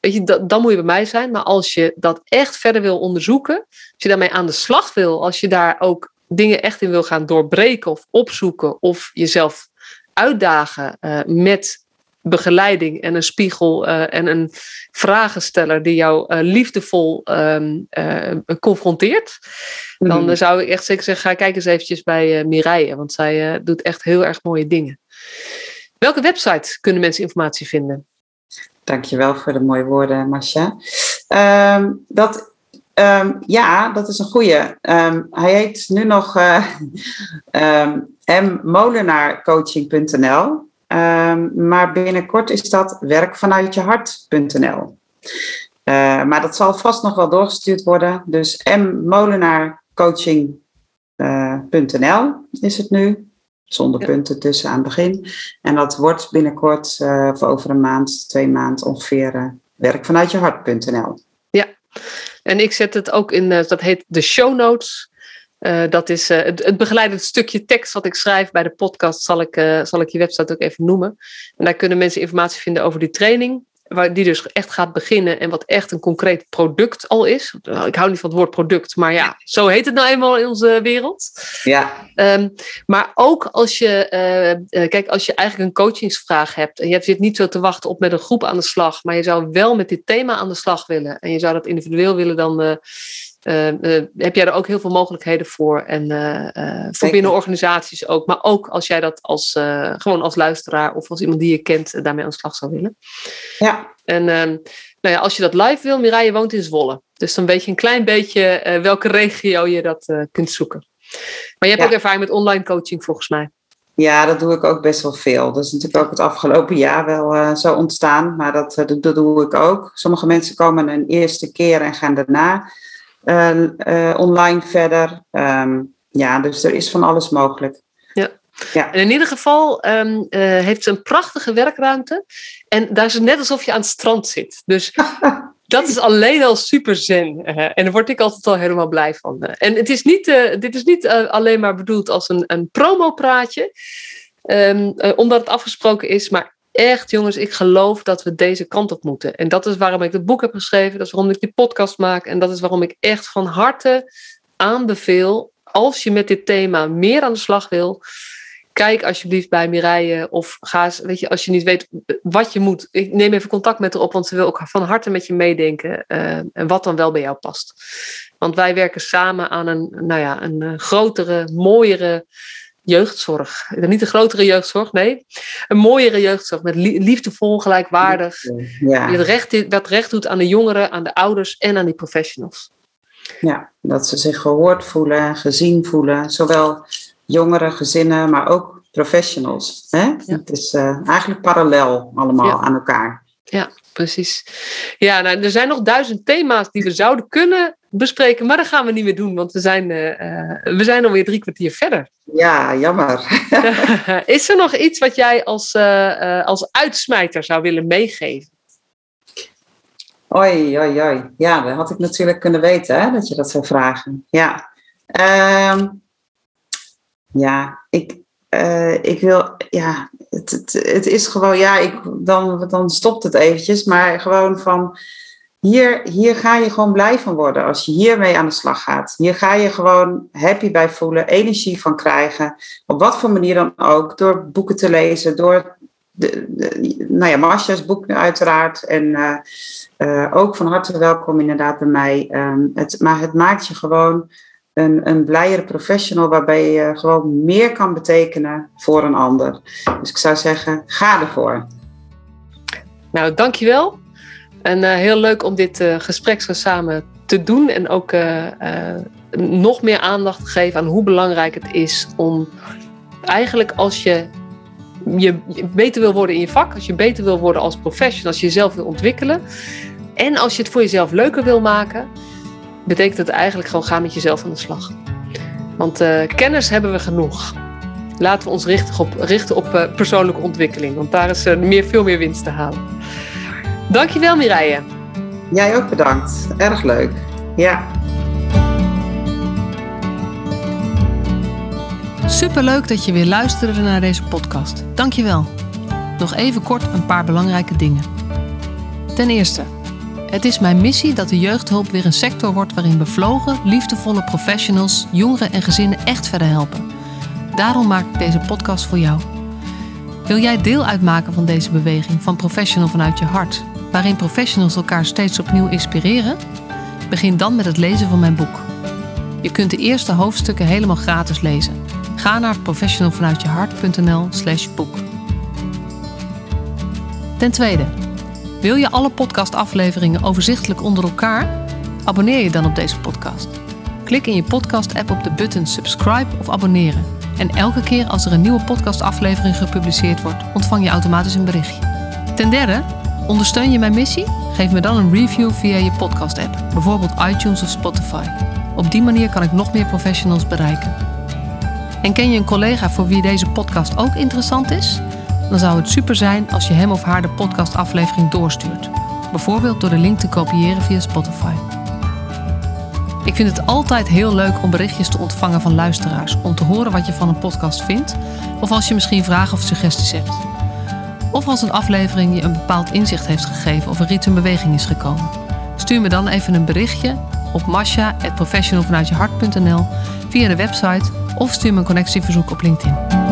Weet je, dat, dan moet je bij mij zijn. Maar als je dat echt verder wil onderzoeken, als je daarmee aan de slag wil, als je daar ook dingen echt in wil gaan doorbreken of opzoeken of jezelf uitdagen uh, met begeleiding en een spiegel uh, en een vragensteller die jou uh, liefdevol um, uh, confronteert, mm. dan zou ik echt zeker zeggen, ga kijk eens eventjes bij Mireille, want zij doet echt heel erg mooie dingen. Welke website kunnen mensen informatie vinden? Dankjewel voor de mooie woorden, Masha. Um, dat Ehm, ja, dat is een goede. Ehm, hij heet nu nog uh, um, mmolenaarcoaching.nl. maar binnenkort is dat werkvanuitjehart.nl. Uh, maar dat zal vast nog wel doorgestuurd worden. Dus mmolenaarcoaching.nl is het nu. Zonder punten tussen aan het begin. En dat wordt binnenkort, uh, voor over een maand, twee maanden ongeveer, uh, werkvanuitjehart.nl. Ja, en ik zet het ook in, dat heet de show notes. Uh, dat is uh, het, het, begeleidend stukje tekst wat ik schrijf bij de podcast, zal ik, uh, zal ik je website ook even noemen. En daar kunnen mensen informatie vinden over die training waar die dus echt gaat beginnen en wat echt een concreet product al is. Ik hou niet van het woord product, maar ja, zo heet het nou eenmaal in onze wereld. Ja. Um, maar ook als je, kijk, als je eigenlijk een coachingsvraag hebt en je zit niet zo te wachten op met een groep aan de slag, maar je zou wel met dit thema aan de slag willen en je zou dat individueel willen, dan uh, uh, heb jij er ook heel veel mogelijkheden voor. En uh, voor binnen organisaties ook. Maar ook als jij dat als, gewoon als luisteraar of als iemand die je kent daarmee aan de slag zou willen. Ja. En ehm, nou ja, als je dat live wil, Mireille woont in Zwolle. Dus dan weet je een klein beetje welke regio je dat kunt zoeken. Maar je hebt ook ervaring met online coaching volgens mij. Ja, dat doe ik ook best wel veel. Dat is natuurlijk ook het afgelopen jaar wel uh, zo ontstaan. Maar dat, dat, dat doe ik ook. Sommige mensen komen een eerste keer en gaan daarna online verder. Um, ja, dus er is van alles mogelijk. Ja. Ja. En in ieder geval um, uh, heeft ze een prachtige werkruimte. En daar is het net alsof je aan het strand zit. Dus dat is alleen al super zen. Uh, en daar word ik altijd al helemaal blij van. en het is niet, dit is niet alleen maar bedoeld als een, een promopraatje. Um, omdat het afgesproken is. Maar echt, jongens, ik geloof dat we deze kant op moeten. En dat is waarom ik het boek heb geschreven. Dat is waarom ik die podcast maak. En dat is waarom ik echt van harte aanbeveel. Als je met dit thema meer aan de slag wil. Kijk alsjeblieft bij Mireille. Of ga eens, weet je, als je niet weet wat je moet. Ik neem even contact met haar op. Want ze wil ook van harte met je meedenken. Uh, en wat dan wel bij jou past. Want wij werken samen aan een, nou ja, een uh, grotere, mooiere jeugdzorg. Niet een grotere jeugdzorg, nee. Een mooiere jeugdzorg met liefdevol, gelijkwaardig. Ja. Die het recht, wat recht doet aan de jongeren, aan de ouders en aan die professionals. Ja, dat ze zich gehoord voelen, gezien voelen. Zowel jongeren, gezinnen, maar ook professionals. Hè? Ja. Het is uh, eigenlijk parallel allemaal ja. aan elkaar. Ja, precies. Ja, nou, er zijn nog duizend thema's die we zouden kunnen bespreken, maar dat gaan we niet meer doen, want we zijn, uh, we zijn alweer drie kwartier verder. Ja, jammer. Is er nog iets wat jij als, uh, als uitsmijter zou willen meegeven? Oi, oi, oi. Ja, dat had ik natuurlijk kunnen weten, hè, dat je dat zou vragen. Ja, um, ja ik, uh, ik wil, ja, het, het, het, is gewoon, ja, ik, dan, dan stopt het eventjes, maar gewoon van, hier, hier ga je gewoon blij van worden als je hiermee aan de slag gaat. Hier ga je gewoon happy bij voelen, energie van krijgen, op wat voor manier dan ook, door boeken te lezen, door, de, de, nou ja, Marcia's boek uiteraard, en uh, uh, ook van harte welkom inderdaad bij mij. Um, het, maar het maakt je gewoon een, een blijere professional waarbij je gewoon meer kan betekenen voor een ander. Dus ik zou zeggen, ga ervoor. Nou, dankjewel. En uh, heel leuk om dit uh, gesprek zo samen te doen. En ook uh, nog meer aandacht te geven aan hoe belangrijk het is om eigenlijk als je, je beter wil worden in je vak, als je beter wil worden als professional, als je jezelf wil ontwikkelen. En als je het voor jezelf leuker wil maken, betekent het eigenlijk gewoon gaan met jezelf aan de slag. Want kennis hebben we genoeg. Laten we ons richten op, richten op persoonlijke ontwikkeling, want daar is meer, veel meer winst te halen. Dankjewel Mireille. Jij ook bedankt. Erg leuk. Ja. Superleuk dat je weer luisterde naar deze podcast. Dankjewel. Nog even kort een paar belangrijke dingen. Ten eerste, het is mijn missie dat de jeugdhulp weer een sector wordt waarin bevlogen, liefdevolle professionals jongeren en gezinnen echt verder helpen. Daarom maak ik deze podcast voor jou. Wil jij deel uitmaken van deze beweging van Professional vanuit je hart, waarin professionals elkaar steeds opnieuw inspireren? Begin dan met het lezen van mijn boek. Je kunt de eerste hoofdstukken helemaal gratis lezen. Ga naar professionalvanuitjehart.nl/slash boek. Ten tweede, wil je alle podcastafleveringen overzichtelijk onder elkaar? Abonneer je dan op deze podcast. Klik in je podcast-app op de button subscribe of abonneren. En elke keer als er een nieuwe podcastaflevering gepubliceerd wordt, ontvang je automatisch een berichtje. Ten derde, ondersteun je mijn missie? Geef me dan een review via je podcast-app, bijvoorbeeld iTunes of Spotify. Op die manier kan ik nog meer professionals bereiken. En ken je een collega voor wie deze podcast ook interessant is? Dan zou het super zijn als je hem of haar de podcastaflevering doorstuurt. Bijvoorbeeld door de link te kopiëren via Spotify. Ik vind het altijd heel leuk om berichtjes te ontvangen van luisteraars. Om te horen wat je van een podcast vindt. Of als je misschien vragen of suggesties hebt. Of als een aflevering je een bepaald inzicht heeft gegeven of er iets in beweging is gekomen. Stuur me dan even een berichtje op masha.professionalvanuitjehart.nl via de website of stuur me een connectieverzoek op LinkedIn.